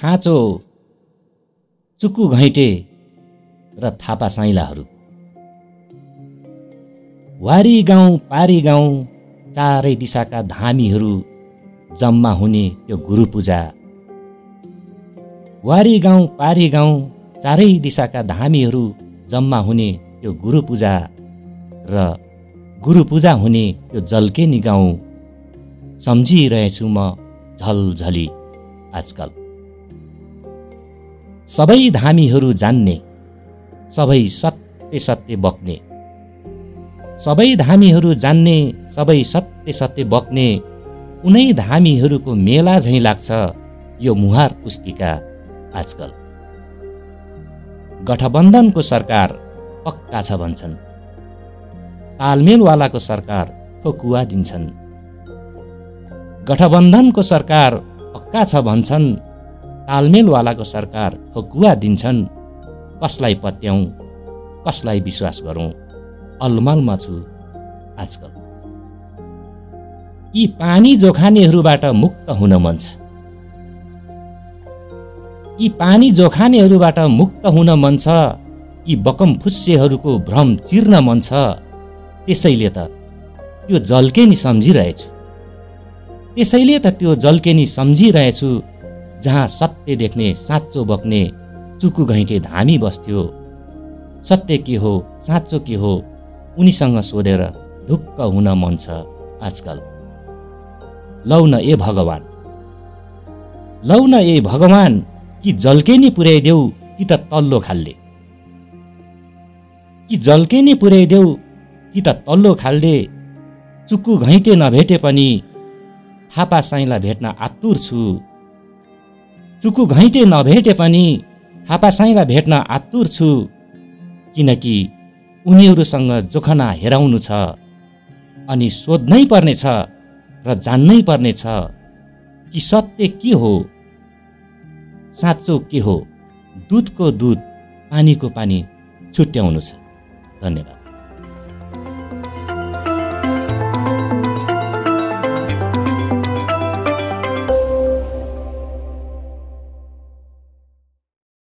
खाँचो चुक्कु घैँटे र थापा साइलाहरू वारी गाउँ पारी गाउँ चारै दिशाका धामीहरू जम्मा हुने त्यो गुरु पूजा वारी गाउँ पारी गाउँ चारै दिशाका धामीहरू जम्मा हुने त्यो गुरु पूजा र गुरु पूजा हुने त्यो जल्केनी गाउँ। सम्झिरहेछु म झलझली आजकल। सबै धामीहरू जान्ने सबै सत्य सत्य बक्ने सबै धामीहरू जान्ने सबै सत्य सत्य बक्ने उनै धामीहरूको मेला झैँ लाग्छ यो मुहार पुस्तिका आजकल। गठबन्धनको सरकार पक्का छ भन्छन्। तालमेलवालाको सरकार ठोकुवा दिन्छन्। गठबन्धनको सरकार पक्का छ भन्छन् तालमेलवालाको सरकार ठोकुवा दिन्छन्। कसलाई पत्याउँ कसलाई विश्वास गरौँ? अलमलमा छु आजकल। यी पानी जोखानेहरूबाट मुक्त हुन मन छ। यी पानी जोखानेहरूबाट मुक्त हुन मन छ। यी बकम फुस्सेहरूको भ्रम चिर्न मन छ। त्यसैले त त्यो जल्केनी सम्झिरहेछु। त्यसैले त त्यो जल्केनी सम्झिरहेछु जहाँ सत्य देख्ने साँचो बक्ने चुकु घैँटे धामी बस्थ्यो। सत्य के हो साँचो के हो उनीसँग सोधेर ढुक्क हुन मन छ आजकल। लौ न ए भगवान्। लौ न ए भगवान् कि जल्केनी पुर्याइदेऊ कि त तल्लो खाल्ले। कि जल्केनी पुर्याइदेऊ कि त तल्लो खाल्डे चुक्कु घैँटे नभेटे पनि थापा साईलाई भेट्न आतुर छु। चुक्कु घैँटे नभेटे पनि थापा साईलाई भेट्न आतुर छु किनकि उनीहरूसँग जोखना हेराउनु छ अनि सोध्नै पर्नेछ र जान्नै पर्नेछ कि सत्य के हो। साँचो के हो? दुधको दुध पानीको पानी छुट्याउनु छ। धन्यवाद।